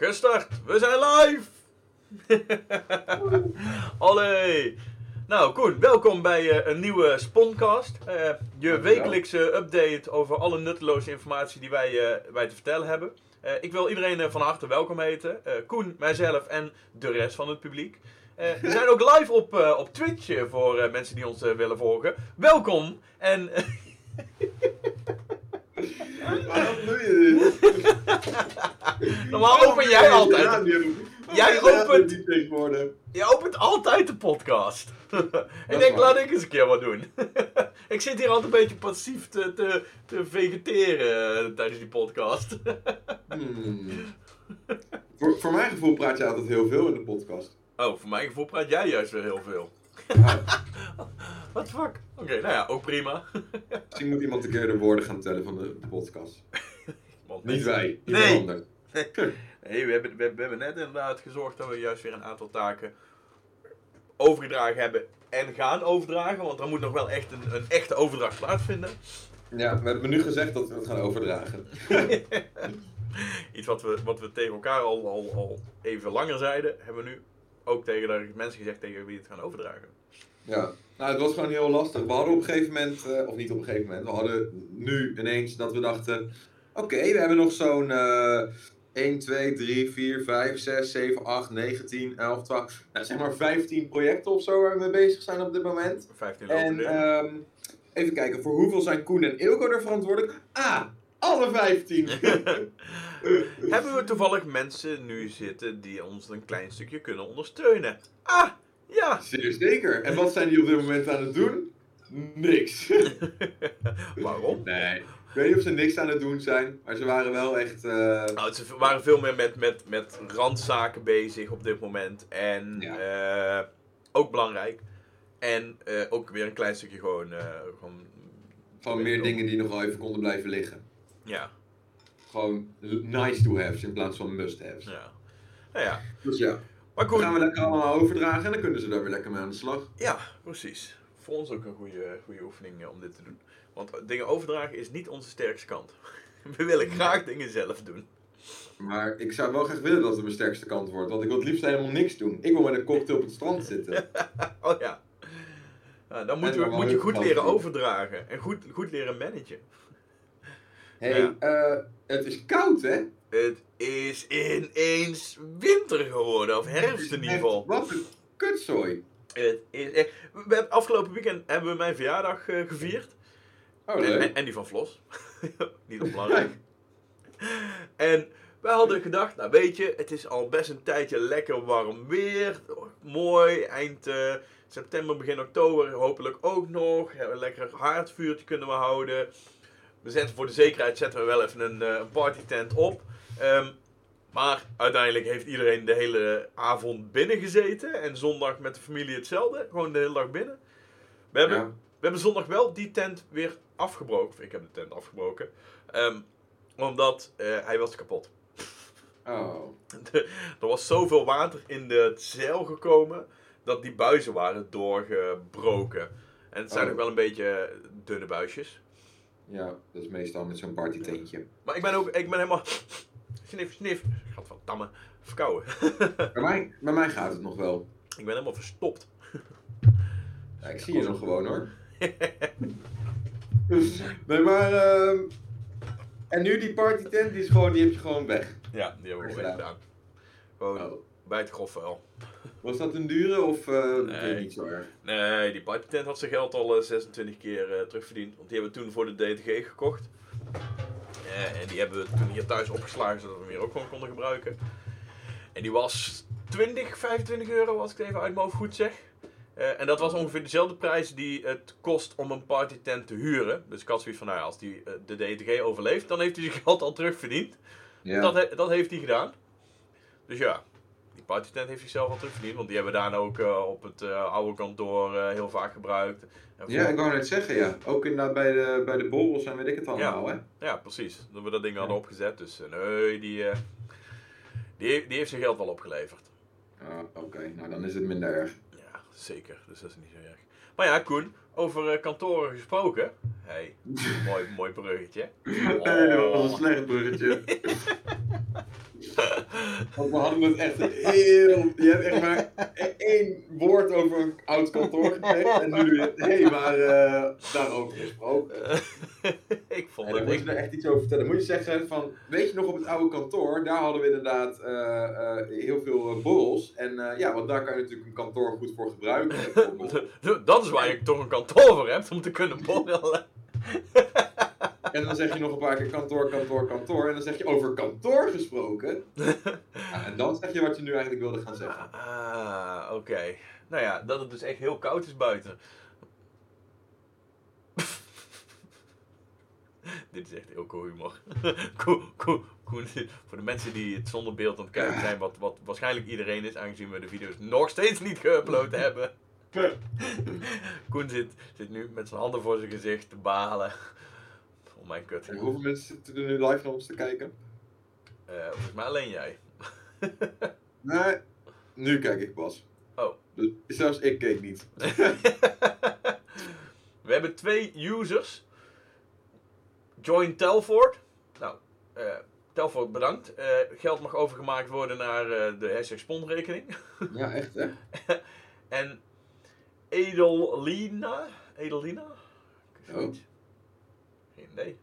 Gestart, we zijn live! Allee! Nou, Koen, welkom bij eh, een nieuwe Sponcast. Eh, je Dankjewel. wekelijkse update over alle nutteloze informatie die wij, eh, wij te vertellen hebben. Ik wil iedereen van harte welkom heten. Koen, mijzelf en de rest van het publiek. We zijn ook live op, op Twitch voor mensen die ons willen volgen. Welkom! En Waarom doe je dit? normaal open jij altijd. Jij opent-. Je opent altijd de podcast. ik denk, laat ik eens een keer wat doen. ik zit hier altijd een beetje passief te, te, te vegeteren eh, tijdens die podcast. Hmm. voor, voor mijn gevoel praat je altijd heel veel in de podcast. oh, voor mijn gevoel praat jij juist weer heel veel. Ah, What the fuck? Oké, nou ja, ook prima. Misschien moet iemand een keer de woorden gaan tellen van de, podcast. Want Niet wij, Nee. iemand anders. Nee, we hebben, we, we hebben net inderdaad gezorgd dat we juist weer een aantal taken overgedragen hebben en gaan overdragen. Want er moet nog wel echt een, een echte overdracht plaatsvinden. Ja, we hebben nu gezegd dat we het gaan overdragen. Iets wat we, wat we tegen elkaar al, al, al even langer zeiden, hebben we nu ook tegen de mensen gezegd tegen wie het gaan overdragen. Ja, nou het was gewoon heel lastig. We hadden op een gegeven moment, eh, of niet op een gegeven moment, we hadden nu ineens dat we dachten, oké, we hebben nog zo'n eh 1, 2, 3, 4, 5, 6, 7, 8, 9, 10, 11, 12, nou, zeg maar 15 projecten of zo waar we mee bezes zijn op dit moment. 15 En ehm, even kijken, voor hoeveel zijn Koen en Ilko er verantwoordelijk? Ah, alle 15! Hebben we toevallig mensen nu zitten die ons een klein stukje kunnen ondersteunen? Ah, ja. Zeer zeker. En wat zijn die op dit moment aan het doen? Niks. Waarom? Nee. Ik weet niet of ze niks aan het doen zijn, maar ze waren wel echt. eh, Nou, ze waren veel meer met, met, met randzaken bezig op dit moment. En eh, ook belangrijk. En eh, ook weer een klein stukje gewoon... gewoon Gewoon meer dingen die nog wel even konden blijven liggen. Ja, Gewoon nice to have's in plaats van must have's. ja. Nou ja. Dus ja, Maar dan gaan we lekker allemaal overdragen en dan kunnen ze daar weer lekker mee aan de slag. Ja, precies. Voor ons ook een goede, goede oefening eh, om dit te doen. Want dingen overdragen is niet onze sterkste kant. We willen graag dingen zelf doen. Maar ik zou wel graag willen dat het mijn sterkste kant wordt, want ik wil het liefst helemaal niks doen. Ik wil met een cocktail op het strand zitten. Oh ja. Nou, dan moet dan wel moet je goed leren doen. overdragen. En goed, goed leren managen. Hé, Ja. eh, het is koud hè? Het is ineens winter geworden. Of herfst in ieder geval. Wat een kutzooi. Het is echt... We hebben, afgelopen weekend hebben we mijn verjaardag eh, gevierd. Oh, leuk. en, en die van Vlos. Niet onbelangrijk. en wij hadden gedacht, nou weet je, het is al best een tijdje lekker warm weer. Mooi, eind eh, september, begin oktober hopelijk ook nog. Een lekker haardvuurtje kunnen we houden. We zetten voor de zekerheid zetten we wel even een, een partytent op. Ehm, maar uiteindelijk heeft iedereen de hele avond binnen gezeten. En zondag met de familie hetzelfde. Gewoon de hele dag binnen. We hebben Ja. we hebben zondag wel die tent weer afgebroken. Of Ik heb de tent afgebroken. Ehm, omdat eh, hij was kapot. Oh. er was zoveel water in de zeil gekomen. Dat die buizen waren doorgebroken. En het zijn Oh. ook wel een beetje dunne buisjes. Ja, dat is meestal met zo'n partytentje. Maar ik ben ook ik ben helemaal... Snif, snif. Gadverdamme. Verkouden. Bij mij, bij mij gaat het nog wel. ik ben helemaal verstopt. Ja, ik zie je nog gewoon hoor. nee, maar. ehm, en nu die partytent, die, is gewoon, die heb je gewoon weg. Ja, die hebben we Goed weer gedaan. Gewoon Oh. bij het grof vuil. Was dat een dure of eh Nee. niet zo erg? Nee, die partytent had zijn geld al eh, 26 keer eh, terugverdiend. Want die hebben we toen voor de DTG gekocht. Eh, en die hebben we toen hier thuis opgeslagen, zodat we hem hier ook gewoon konden gebruiken. En die was 20, 25 euro, als ik het even uit mijn hoofd goed zeg. Eh, en dat was ongeveer dezelfde prijs die het kost om een partytent te huren. Dus ik had zoiets van, nou ja, als die eh, de DTG overleeft, dan heeft hij zijn geld al terugverdiend. Ja. Dat, he- dat heeft hij gedaan. Dus ja, die partytent heeft zichzelf al terugverdiend. Want die hebben we daarna ook eh, op het eh, oude kantoor eh, heel vaak gebruikt. Ja, ik wou net zeggen, ja. Ook inderdaad bij de, bij de borrels en weet ik het allemaal, hè? ja, precies. Dat we dat ding hadden opgezet. Dus nee, die, die, die heeft zijn geld wel opgeleverd. Ah, Oké, nou dan is het minder erg. Ja, zeker. Dus dat is niet zo erg. Maar ja, Koen, over eh, kantoren gesproken. Hey, mooi, mooi bruggetje. Nee, dat was een slecht bruggetje. Want we hadden het echt heel... Je hebt echt maar één woord over een oud kantoor gekregen. En nu. Hé, hey, maar uh, daarover gesproken. ik vond En het... moet je er echt iets over vertellen. Moet je zeggen van... Weet je nog op het oude kantoor? Daar hadden we inderdaad eh, eh, heel veel eh, borrels. En eh, ja, want daar kan je natuurlijk een kantoor goed voor gebruiken. Dat is waar je toch een kantoor voor hebt, om te kunnen borrelen. En dan zeg je nog een paar keer kantoor, kantoor, kantoor. En dan zeg je over kantoor gesproken. Ja, en dan zeg je wat je nu eigenlijk wilde gaan zeggen. Ah, oké. Nou ja, dat het dus echt heel koud is buiten. Dit is echt heel cool humor. Koen, Koen, Koen, voor de mensen die het zonder beeld aan het kijken zijn, wat, wat waarschijnlijk iedereen is, aangezien we de video's nog steeds niet geüpload hebben. Koen zit, zit nu met zijn handen voor zijn gezicht te balen. Oh mijn kut. En hoeveel mensen zitten er nu live naar ons te kijken? Eh, volgens mij alleen jij. Nee, nu kijk ik pas. Oh. Dus zelfs ik keek niet. We hebben twee users. Join Telford. Nou, eh Telford bedankt. Eh, geld mag overgemaakt worden naar de hashtag spondrekening. Ja, echt hè? en Edelina. Edelina? Zoiets. Geen idee.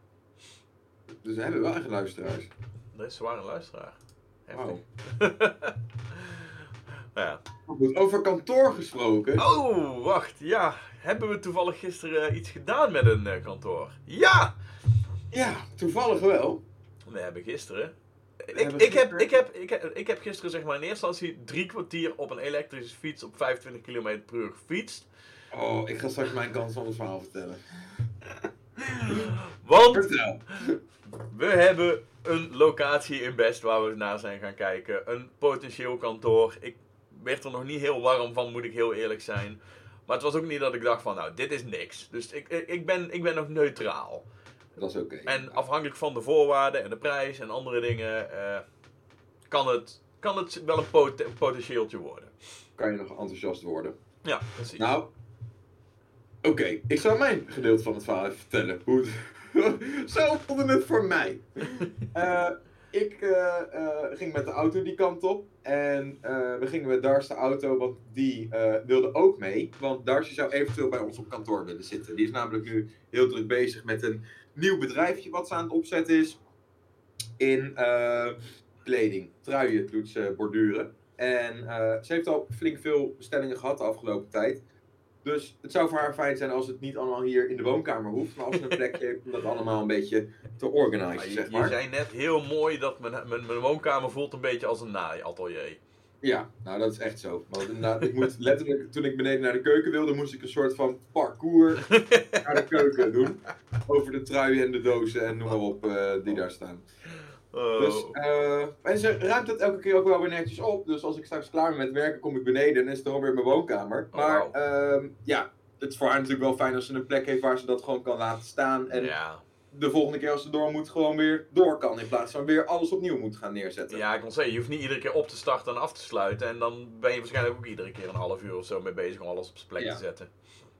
Dus we hebben wel echt luisteraars. Dat is zwaar een luisteraar. Heftig. Nou ja. Over kantoor gesproken. Oh, wacht. Ja. Hebben we toevallig gisteren eh, iets gedaan met een eh, kantoor? Ja! Ja, toevallig wel. We hebben gisteren. Ik, ik, heb, gisteren- ik, heb, ik, heb, ik heb gisteren zeg maar in eerste instantie drie kwartier op een elektrische fiets op 25 km per uur gefietst. Oh, ik ga straks mijn kant van het verhaal vertellen. Want Vertel. we hebben een locatie in Best waar we naar zijn gaan kijken. Een potentieel kantoor. Ik werd er nog niet heel warm van, moet ik heel eerlijk zijn. Maar het was ook niet dat ik dacht van, nou, dit is niks. Dus ik, ik, ben, ik ben nog neutraal. Dat is oké. En afhankelijk van de voorwaarden en de prijs en andere dingen, eh, kan, het, kan het wel een pot potentieeltje worden. Kan je nog enthousiast worden. Ja, precies. Nou, oké. Ik zal mijn gedeelte van het verhaal even vertellen. Hoe. Zo voelde het voor mij. Eh, ik eh, ging met de auto die kant op. En we gingen met Dars de auto, want die wilde ook mee. Want Darcy zou eventueel bij ons op kantoor willen zitten. Die is namelijk nu heel druk bezig met een nieuw bedrijfje wat ze aan het opzetten is. In eh, kleding. Truien doet ze borduren. En eh, ze heeft al flink veel bestellingen gehad de afgelopen tijd. Dus het zou voor haar fijn zijn als het niet allemaal hier in de woonkamer hoeft. Maar als ze een plekje heeft om dat allemaal een beetje te organiseren, je, zeg je maar. zei net heel mooi dat mijn, mijn, mijn woonkamer voelt een beetje als een naaiatelier. Ja, nou dat is echt zo. Want inderdaad, ik moet letterlijk, toen ik beneden naar de keuken wilde, moest ik een soort van parcours naar de keuken doen. Over de truien en de dozen en noem maar op eh, die daar staan. Oh. Dus, eh, en ze ruimt het elke keer ook wel weer netjes op. Dus als ik straks klaar ben met werken, kom ik beneden en is het alweer mijn woonkamer. Oh, maar ehm, ja, het is voor haar natuurlijk wel fijn als ze een plek heeft waar ze dat gewoon kan laten staan. En ja. de volgende keer als ze door moet, gewoon weer door kan. In plaats van weer alles opnieuw moet gaan neerzetten. ja, ik kan zeggen, je hoeft niet iedere keer op te starten en af te sluiten. En dan ben je waarschijnlijk ook iedere keer een half uur of zo mee bezig om alles op zijn plek Ja. te zetten.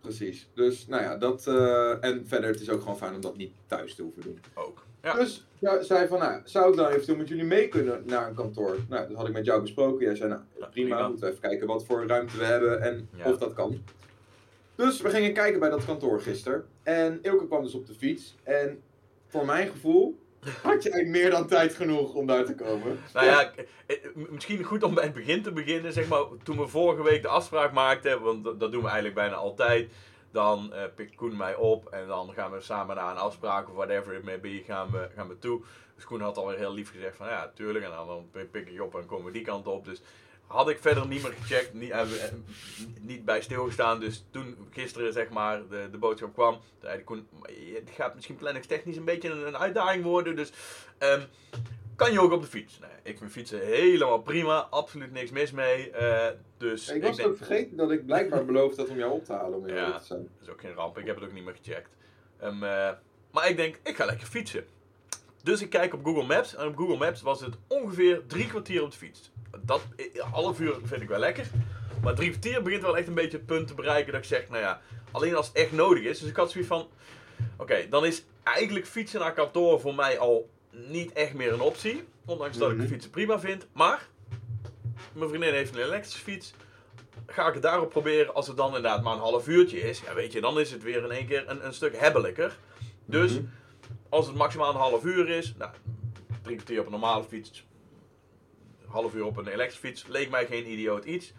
Precies. Dus nou ja, dat. eh, en verder, het is ook gewoon fijn om dat niet thuis te hoeven doen. Ook. Ja. Dus ja, zei van, nou, zou ik dan eventueel met jullie mee kunnen naar een kantoor? Nou, dat had ik met jou besproken. Jij zei, nou, prima, prima. moeten we even kijken wat voor ruimte we hebben en Ja. of dat kan. Dus we gingen kijken bij dat kantoor gisteren. En Ilke kwam dus op de fiets. En voor mijn gevoel had eigenlijk meer dan tijd genoeg om daar te komen. Nou ja, eh, misschien goed om bij het begin te beginnen. Zeg maar, toen we vorige week de afspraak maakten, want dat doen we eigenlijk bijna altijd. Dan eh pikt Koen mij op en dan gaan we samen naar een afspraak of whatever it may be, gaan we, gaan we toe. Dus Koen had alweer heel lief gezegd van ja, tuurlijk. En dan, pik ik je op en komen we die kant op. Dus had ik verder niet meer gecheckt, niet, eh, eh, niet bij stilgestaan. Dus toen gisteren zeg maar de, de boodschap kwam, zei Koen, "Maar het gaat misschien planningstechnisch een beetje een, een uitdaging worden. Dus ehm, kan je ook op de fiets? Nee, ik vind fietsen helemaal prima, absoluut niks mis mee. eh, dus ik was denk, ook vergeten dat ik blijkbaar beloofd had om jou op te halen, om Ja. te zijn. dat is ook geen ramp, ik heb het ook niet meer gecheckt. Ehm, eh, maar ik denk, ik ga lekker fietsen. Dus ik kijk op Google Maps en op Google Maps was het ongeveer drie kwartier op de fiets. Dat, eh, half uur vind ik wel lekker. Maar drie kwartier begint wel echt een beetje het punt te bereiken dat ik zeg, nou ja, alleen als het echt nodig is. Dus ik had zoiets van, oké, dan is eigenlijk fietsen naar kantoor voor mij al niet echt meer een optie. Ondanks dat ik de Mhm. fietsen prima vind. Maar mijn vriendin heeft een elektrische fiets. Ga ik het daarop proberen. Als het dan inderdaad maar een half uurtje is. Ja, weet je, dan is het weer in één keer een, een stuk hebbelijker. Dus Mhm. Als het maximaal een half uur is. Nou, drie kwartier op een normale fiets. Een half uur op een elektrische fiets. Leek mij geen idioot iets.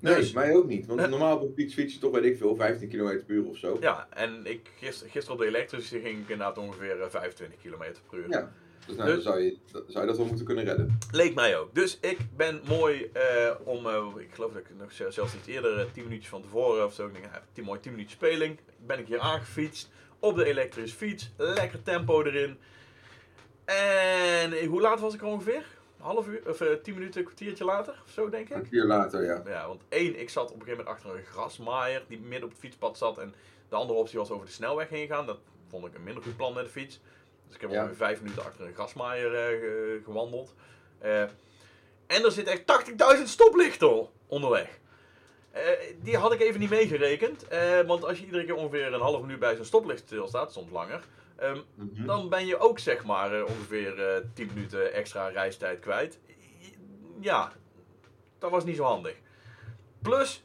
Nee, Dus- mij ook niet. Want normaal op een fiets fiets je toch, weet ik veel, 15 km per uur of zo. Ja, en ik, gister, gisteren op de elektrische ging ik inderdaad ongeveer eh, 25 km per uur. Ja. Dus nou, Dus- dan zou je, dan zou je dat wel moeten kunnen redden. Leek mij ook. Dus ik ben mooi eh, om, eh, ik geloof dat ik nog zelfs iets eerder, eh, 10 minuutjes van tevoren of zo, ik denk, ja, 10, mooi 10 minuutjes speling, ben ik hier aangefietst op de elektrische fiets, lekker tempo erin. En eh, hoe laat was ik er ongeveer? Een half uur, of eh, 10 minuten, een kwartiertje later, of zo denk ik. Een keer later, ja. Ja, want één, ik zat op een gegeven moment achter een grasmaaier die midden op het fietspad zat. En de andere optie was over de snelweg heen gaan. Dat vond ik een minder goed plan met de fiets. Dus ik heb Ja. ongeveer vijf minuten achter een grasmaaier eh, ge- gewandeld. En er zit echt 80.000 stoplichten onderweg. Eh, die had ik even niet meegerekend. eh, want als je iedere keer ongeveer een half minuut bij zo'n stoplicht stilstaat, soms langer. ehm, Mhm. dan ben je ook zeg maar eh, ongeveer eh 10 minuten extra reistijd kwijt. Ja, dat was niet zo handig. Plus,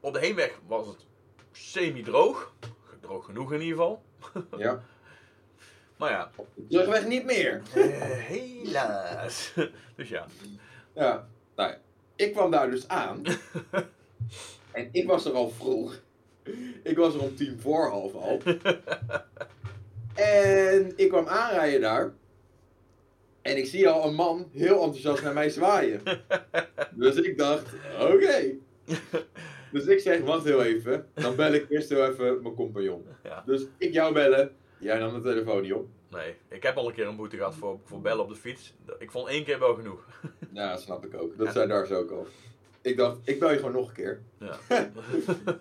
op de heenweg was het semi-droog. Droog genoeg in ieder geval. Ja. Maar ja, terugweg niet meer. helaas. dus ja. Ja. Nou ja, ik kwam daar dus aan. en ik was er al vroeg. Ik was er om tien voor half al. en ik kwam aanrijden daar. En ik zie al een man heel enthousiast naar mij zwaaien. dus ik dacht, oké. Dus ik zeg, wacht heel even. Dan bel ik eerst heel even mijn compagnon. Ja. Dus ik jou bellen. Jij nam de telefoon niet op. Nee, ik heb al een keer een boete gehad voor, voor bellen op de fiets. Ik vond één keer wel genoeg. Ja, snap ik ook. Dat zei daar zo ook al. Ik dacht, ik bel je gewoon nog een keer. Ja.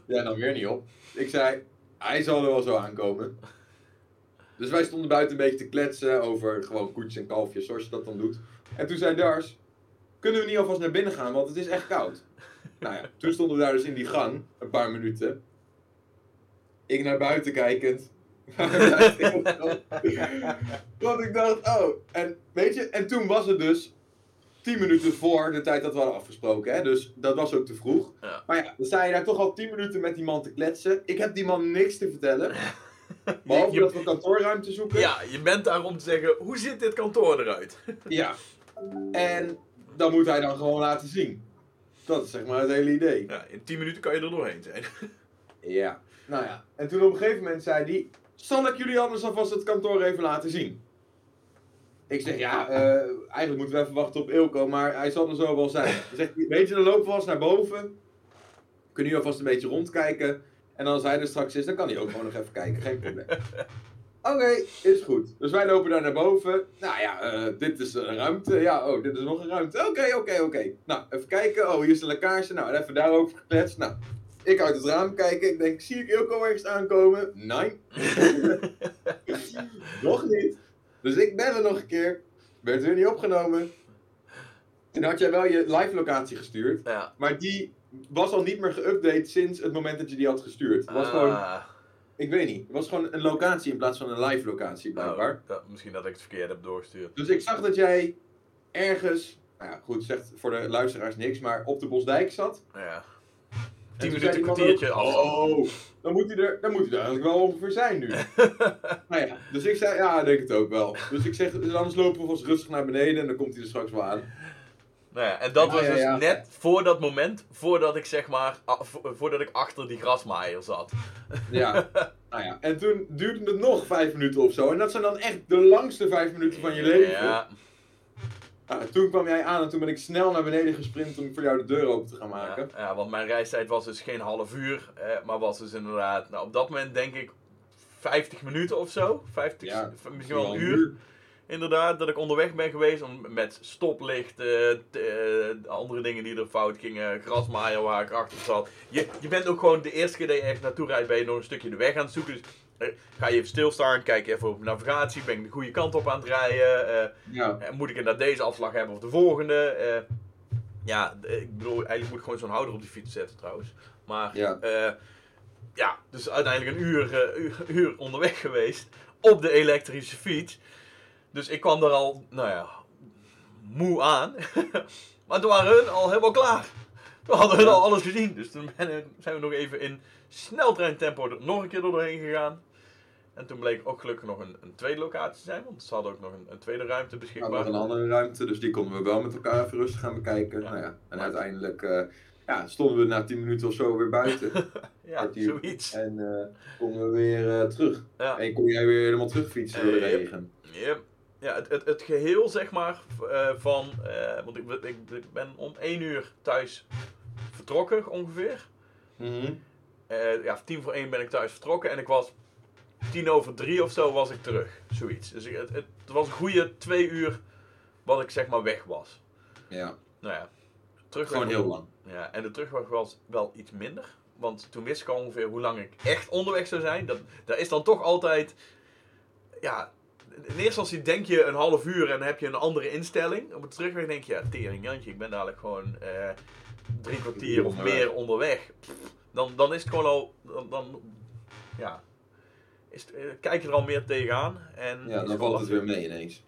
Ja, dan weer niet op. Ik zei, hij zal er wel zo aankomen. Dus wij stonden buiten een beetje te kletsen over gewoon koetjes en kalfjes, zoals je dat dan doet. En toen zei Dars, kunnen we niet alvast naar binnen gaan, want het is echt koud. Nou ja, toen stonden we daar dus in die gang, een paar minuten. Ik naar buiten kijkend. Want ik dacht, oh, en weet je, en toen was het dus 10 minuten voor de tijd dat we hadden afgesproken, hè? dus dat was ook te vroeg. Ja. Maar ja, dan sta je daar toch al 10 minuten met die man te kletsen. Ik heb die man niks te vertellen. Behalve Je- dat we kantoorruimte zoeken. Ja, je bent daar om te zeggen, hoe ziet dit kantoor eruit? Ja. En dan moet hij dan gewoon laten zien. Dat is zeg maar het hele idee. Ja, in 10 minuten kan je er doorheen zijn. Ja. Nou ja. En toen op een gegeven moment zei hij... Zal ik jullie anders alvast het kantoor even laten zien? Ik zeg, ja, eh, eigenlijk moeten we even wachten op Ilko, maar hij zal er zo wel zijn. Dan zegt hij, weet je, dan lopen we eens naar boven. Kunnen jullie alvast een beetje rondkijken. En als hij er straks is, dan kan hij ook gewoon nog even kijken, geen probleem. Oké, is goed. Dus wij lopen daar naar boven. Nou ja, eh, dit is een ruimte. Ja, oh, dit is nog een ruimte. Oké, oké, oké. Nou, even kijken. Oh, hier is een lekkage. Nou, en even daarover gekletst. Nou, ik uit het raam kijken. Ik denk, zie ik Ilko ergens aankomen? Nee. nog niet. Dus ik bellen nog een keer. Werd weer niet opgenomen. Toen had jij wel je live locatie gestuurd. Ja. Maar die was al niet meer geüpdate sinds het moment dat je die had gestuurd. Het was gewoon, Ah, ik weet niet. Het was gewoon een locatie in plaats van een live locatie blijkbaar. oh, dat- misschien dat ik het verkeerd heb doorgestuurd. Dus ik zag dat jij ergens, nou ja, goed, zegt voor de luisteraars niks, maar op de Bosdijk zat. Ja. En 10 toen minuten, man kwartiertje ook, afstand. Oh, dan moet, hij er, dan moet hij er eigenlijk wel ongeveer zijn nu. nou ja, dus ik zei, ja, ik denk het ook wel. Dus ik zeg, dus anders lopen we vast rustig naar beneden en dan komt hij er straks wel aan. Nou ja, en dat Ja, was ja, dus ja. net voor dat moment, voordat ik zeg maar, voordat ik achter die grasmaaier zat. Ja, nou ja. En toen duurde het nog vijf minuten of zo. En dat zijn dan echt de langste vijf minuten van je leven. Ja, Nou, toen kwam jij aan en toen ben ik snel naar beneden gesprint om voor jou de deur open te gaan maken. ja, want mijn reistijd was dus geen half uur, eh, maar was dus inderdaad, nou op dat moment denk ik 50 minuten of zo. 50, Ja, misschien wel een uur. Inderdaad, dat ik onderweg ben geweest om, met stoplichten, t- eh, andere dingen die er fout gingen, grasmaaier waar ik achter zat. Je, je bent ook gewoon de eerste keer dat je ergens naartoe rijdt, ben je nog een stukje de weg aan het zoeken. Dus eh, ga je even stilstaan, kijk even op navigatie, ben ik de goede kant op aan het rijden, eh, Ja, eh, moet ik inderdaad deze afslag hebben of de volgende. eh. ja, ik bedoel, eigenlijk moet ik gewoon zo'n houder op die fiets zetten trouwens. Maar Ja. ja, ja dus uiteindelijk een uur, eh, uur, uur onderweg geweest op de elektrische fiets. Dus ik kwam er al, nou ja, moe aan. maar toen waren hun al helemaal klaar. Toen hadden hun al alles gezien. Dus toen zijn we nog even in sneltreintempo er nog een keer door doorheen gegaan. En toen bleek ook gelukkig nog een, een tweede locatie te zijn. Want ze hadden ook nog een, een tweede ruimte We hadden beschikbaar. nog een andere ruimte, dus die konden we wel met elkaar even rustig gaan bekijken. Ja. Nou ja, en uiteindelijk eh, ja, stonden we na 10 minuten of zo weer buiten. Ja, zoiets. en eh, konden we weer eh, terug. Ja. En kon jij weer helemaal terugfietsen door de yep. regen. Ja, ja het, het, het geheel zeg maar van, want ik, ik, ik ben om 1 uur thuis vertrokken ongeveer. Eh, ja, tien voor één ben ik thuis vertrokken en ik was tien over drie of zo was ik terug. Zoiets. Dus ik, het, het was een goede twee uur wat ik zeg maar weg was. Ja, Nou ja, terug gewoon heel lang. Ja, en de terugweg was wel iets minder. Want toen wist ik al ongeveer hoe lang ik echt onderweg zou zijn. Dat, daar is dan toch altijd. Ja, in eerste instantie denk je een half uur en heb je een andere instelling. Op het terugweg denk je, ja, tering Jantje, ik ben dadelijk gewoon eh, drie kwartier of meer onderweg. Dan, dan is het gewoon al. Dan, dan ja. Is het, eh, kijk je er al meer tegenaan. En Ja, dan wel valt het weer mee ineens.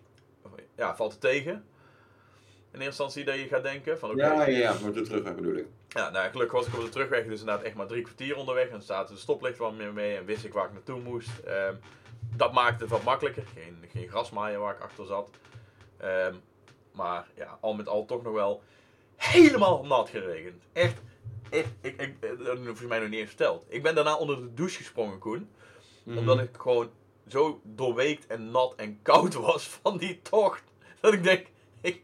Ja, valt het tegen. In eerste instantie dat je gaat denken van oké. Ja, ja, ja, maar de terugweg bedoel ik. Ja, nou, gelukkig was ik op de terugweg dus inderdaad echt maar drie kwartier onderweg. En zaten de stoplicht wat meer mee en wist ik waar ik naartoe moest. Ehm, dat maakte het wat makkelijker. Geen, geen grasmaaier waar ik achter zat. Ehm, maar ja, al met al toch nog wel helemaal nat geregend. Echt, echt, ik, ik, dat heb ik volgens mij nog niet eens verteld. Ik ben daarna onder de douche gesprongen, Koen. Mhm. Omdat ik gewoon zo doorweekt en nat en koud was van die tocht. Dat ik denk, ik,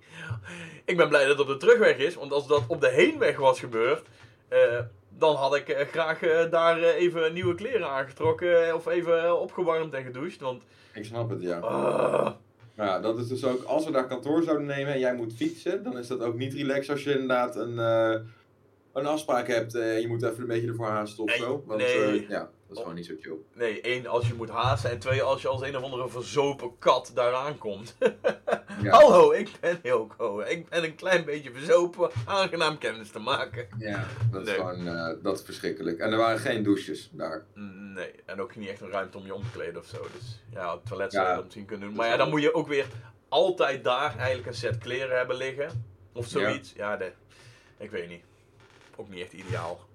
ik ben blij dat het op de terugweg is. Want als dat op de heenweg was gebeurd, eh, dan had ik eh, graag eh, daar even nieuwe kleren aangetrokken. Of even opgewarmd en gedoucht. Want, Ik snap het, ja. Maar ja, dat is dus ook, als we daar kantoor zouden nemen en jij moet fietsen, dan is dat ook niet relaxed als je inderdaad een, eh, een afspraak hebt en je moet even een beetje ervoor haasten of Nee, zo. Want nee. eh, ja, dat is gewoon niet zo chill. nee, één, als je moet haasten. En twee, als je als een of andere verzopen kat daar aankomt. Ja, Hallo, ik ben Hilco. Ik ben een klein beetje verzopen. Aangenaam kennis te maken. ja dat is gewoon eh, dat is verschrikkelijk. En er waren geen douches daar. Nee, en ook niet echt een ruimte om je om te kleden of zo. Dus ja, het toilet zou je misschien kunnen doen. Maar ja, dan moet je ook weer altijd daar eigenlijk een set kleren hebben liggen. Of zoiets. Ja, de, ik weet niet. Ook niet echt ideaal.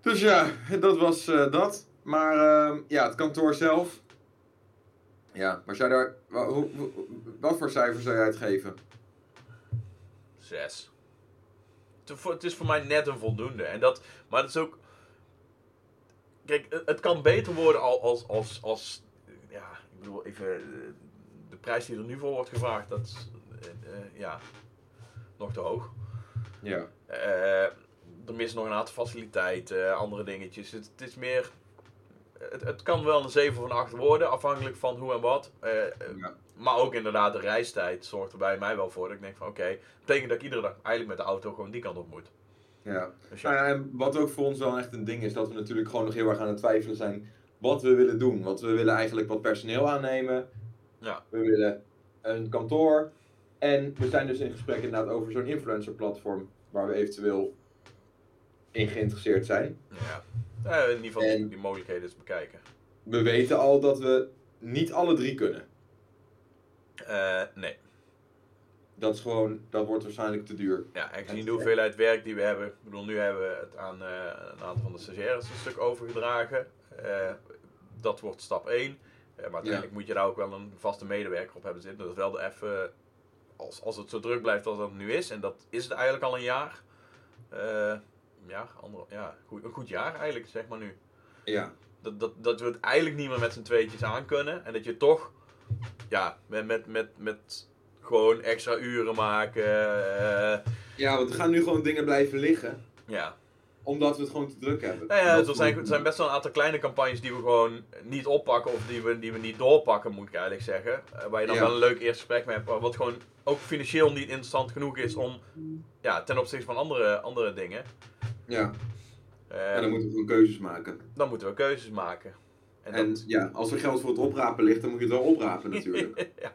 Dus ja, dat was eh, dat. Maar ehm, ja, het kantoor zelf. Ja, maar zou daar, wa- hoe, wat voor cijfer zou jij het geven? Zes. Het, voor- het is voor mij net een voldoende. En dat, maar het is ook... Kijk, het, kan beter worden al- als, als, als... Ja, ik bedoel even... eh, De prijs die er nu voor wordt gevraagd, dat is... eh, ja, nog te hoog. Ja. Eh, er missen nog een aantal faciliteiten, andere dingetjes. Het, het is meer. Het, het kan wel een 7 of een 8 worden, afhankelijk van hoe en wat. Eh, eh, Ja. Maar ook inderdaad, de reistijd zorgt er bij mij wel voor. Dat ik denk van oké, betekent dat ik iedere dag eigenlijk met de auto gewoon die kant op moet. Ja. Dus ja, Nou ja, en wat ook voor ons wel echt een ding is, dat we natuurlijk gewoon nog heel erg aan het twijfelen zijn wat we willen doen. Want we willen eigenlijk wat personeel aannemen. Ja. We willen een kantoor. En we zijn dus in gesprek inderdaad over zo'n influencer platform waar we eventueel in geïnteresseerd zijn. ja. Eh, in ieder geval die, En- die mogelijkheden eens bekijken. We weten al dat we niet alle drie kunnen. Eh, nee, Dat is gewoon, dat wordt waarschijnlijk te duur. ja, en gezien de hoeveelheid werk die we hebben. Ik bedoel, nu hebben we het aan eh, een aantal van de stagiaires een stuk overgedragen. Dat wordt stap 1. maar uiteindelijk moet je daar ook wel een vaste medewerker op hebben zitten. Dat is wel de even, als, als het zo druk blijft als dat nu is, en dat is het eigenlijk al een jaar. Eh, ja, ander, ja goed, een goed jaar eigenlijk, zeg maar nu. Ja. Dat, dat, dat we het eigenlijk niet meer met z'n tweetjes aan kunnen. En dat je toch, ja, met, met, met, met gewoon extra uren maken. eh, Ja, want we gaan nu gewoon dingen blijven liggen. ja, Omdat we het gewoon te druk hebben. Nou ja, Dat er zijn, er zijn best wel een aantal kleine campagnes die we gewoon niet oppakken of die we, die we niet doorpakken, moet ik eigenlijk zeggen. Eh, waar je dan Ja. wel een leuk eerste gesprek mee hebt, wat gewoon ook financieel niet interessant genoeg is om, ja, ten opzichte van andere, andere dingen. Ja, en dan moeten we gewoon keuzes maken. dan moeten we keuzes maken. En, En dat, ja, als er geld voor het oprapen ligt, dan moet je het wel oprapen natuurlijk. ja.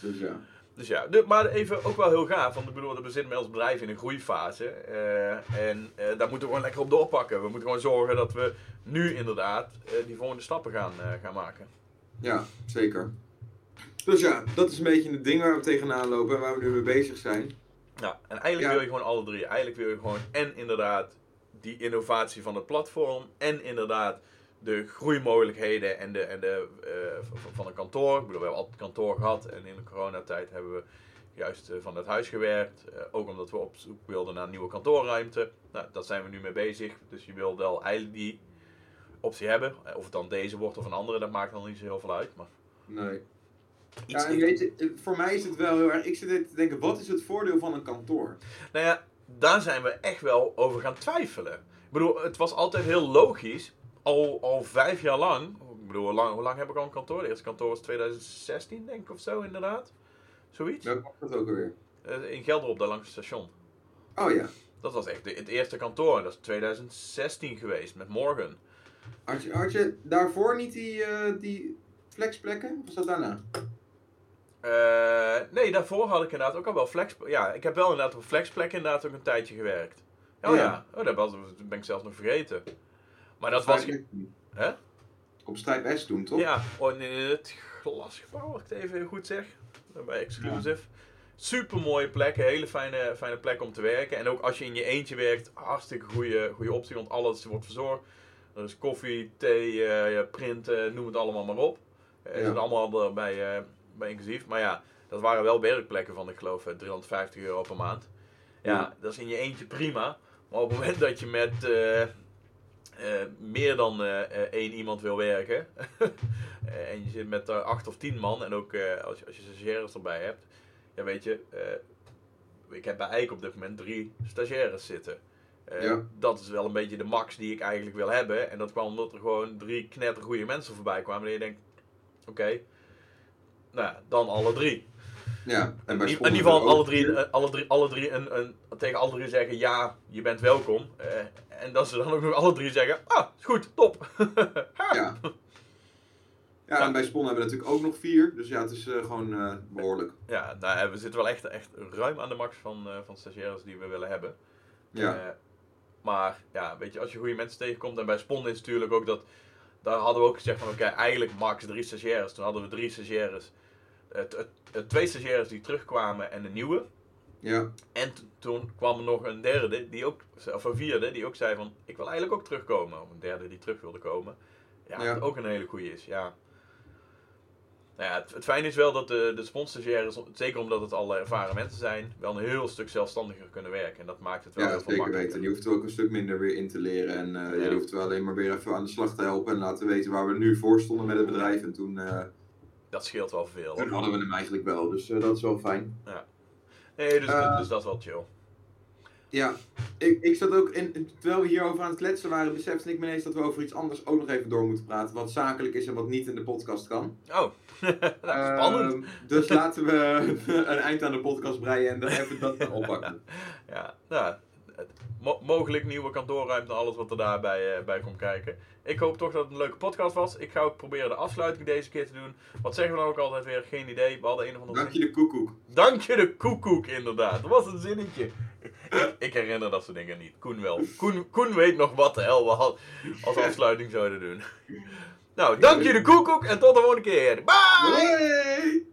dus ja. Dus ja, de- maar even ook wel heel gaaf, want ik bedoel, we zitten met ons bedrijf in een groeifase. eh, en eh, daar moeten we gewoon lekker op doorpakken. We moeten gewoon zorgen dat we nu inderdaad eh, die volgende stappen gaan, gaan maken. Ja, zeker. Dus ja, dat is een beetje het ding waar we tegenaan lopen en waar we nu mee bezig zijn. Ja, en eigenlijk Ja. wil je gewoon alle drie. Eigenlijk wil je gewoon en inderdaad die innovatie van het platform en inderdaad de groeimogelijkheden en de, en de, eh, van een kantoor. Ik bedoel, we hebben altijd kantoor gehad en in de coronatijd hebben we juist eh, van het huis gewerkt. Eh, ook omdat we op zoek wilden naar nieuwe kantoorruimte. Nou, daar zijn we nu mee bezig. Dus je wil wel eigenlijk die optie hebben. Of het dan deze wordt of een andere, dat maakt dan niet zo heel veel uit. Maar Nee. iets, Ja, en weet je, voor mij is het wel heel erg. Ik zit te denken, wat is het voordeel van een kantoor? Nou ja, daar zijn we echt wel over gaan twijfelen. Ik bedoel, het was altijd heel logisch. Al, al vijf jaar lang. Ik bedoel, hoe lang, hoe lang heb ik al een kantoor? Het eerste kantoor was 2016, denk ik, of zo, inderdaad. Zoiets. Welk was dat ook alweer? Eh, in Gelderop, daar langs het station. Oh ja. Dat was echt de- het eerste kantoor. Dat is 2016 geweest, met Morgan. Had je, had je daarvoor niet die, eh, die flexplekken? Of was dat daarna? Eh, nee, daarvoor had ik inderdaad ook al wel flex... Ja, ik heb wel inderdaad op flexplek inderdaad ook een tijdje gewerkt. Oh ja, Ja. Oh, dat was, dat ben ik zelfs nog vergeten. Maar dat was... Hè? Op Strijp S toen, toch? Ja, oh, in het glasgebouw, als ik het even goed zeg. Bij Exclusive. Super mooie plek, een hele fijne, fijne plek om te werken. En ook als je in je eentje werkt, hartstikke goede, goede optie, want alles wordt verzorgd. Er is koffie, thee, eh, ja, printen, noem het allemaal maar op. Eh, Ja. zit allemaal eh, bij inclusief. Maar ja, dat waren wel werkplekken van, ik geloof, eh, 350 euro per maand. Ja, dat is in je eentje prima. Maar op het moment dat je met eh, eh, meer dan eh, eh, één iemand wil werken. eh, en je zit met eh, acht of tien man. En ook eh, als, je, als je stagiaires erbij hebt. Ja, weet je. eh, ik heb bij Eik op dit moment drie stagiaires zitten. Eh, Ja. Dat is wel een beetje de max die ik eigenlijk wil hebben. En dat kwam omdat er gewoon drie knettergoeie mensen voorbij kwamen. En je denkt, oké. Nou, dan alle drie. Ja, en In, bij in Spon ieder geval ook- alle drie, eh, alle drie, alle drie een, een, tegen alle drie zeggen ja, je bent welkom. Eh, en dat ze dan ook nog alle drie zeggen, ah, is goed, top. Ja. Ja, en bij Spon hebben we natuurlijk ook nog vier. Dus ja, het is eh, gewoon eh, behoorlijk. Ja, nou, eh, we zitten wel echt, echt ruim aan de max van, eh, van stagiaires die we willen hebben. Ja. Eh, maar ja, weet je, als je goede mensen tegenkomt, en bij Spon is natuurlijk ook dat, daar hadden we ook gezegd van oké, eigenlijk max drie stagiaires. Toen hadden we drie stagiaires, twee stagiaires die terugkwamen en een nieuwe. Ja. En toen kwam er nog een derde, die ook, of een vierde, die ook zei van, ik wil eigenlijk ook terugkomen. Of een derde die terug wilde komen. Ja, Ja. ook een hele goede is, ja. Nou ja, het, het fijne is wel dat de, de sponsstagiaires, zeker omdat het al ervaren mensen zijn, wel een heel stuk zelfstandiger kunnen werken. En dat maakt het wel Ja, heel veel zeker makkelijker. weten. Die hoeft er ook een stuk minder weer in te leren. En eh, Ja. hoeft wel alleen maar weer even aan de slag te helpen. En laten weten waar we nu voor stonden met het bedrijf. En toen, eh, Dat scheelt wel veel. toen hadden we hem eigenlijk wel. Dus eh, dat is wel fijn. Nee, dus, dus dat is wel chill. Ja, ik, ik zat ook, in, terwijl we hierover aan het kletsen waren, besefte ik me ineens dat we over iets anders ook nog even door moeten praten. Wat zakelijk is en wat niet in de podcast kan. Oh, nou, spannend. Ehm, dus laten we een eind aan de podcast breien en dan even dat oppakken. Ja, nou, mo- mogelijk nieuwe kantoorruimte en alles wat er daarbij eh, bij komt kijken. Ik hoop toch dat het een leuke podcast was. Ik ga ook proberen de afsluiting deze keer te doen. Wat zeggen we dan ook altijd weer? Geen idee. We hadden een of andere Dank je de koekoek. Dank je de koekoek, inderdaad. Dat was een zinnetje. Ik, herinner dat soort dingen niet. Koen wel. Koen, Koen weet nog wat de hel we als afsluiting zouden doen. Nou, dank de koekoek en tot de volgende keer. Bye!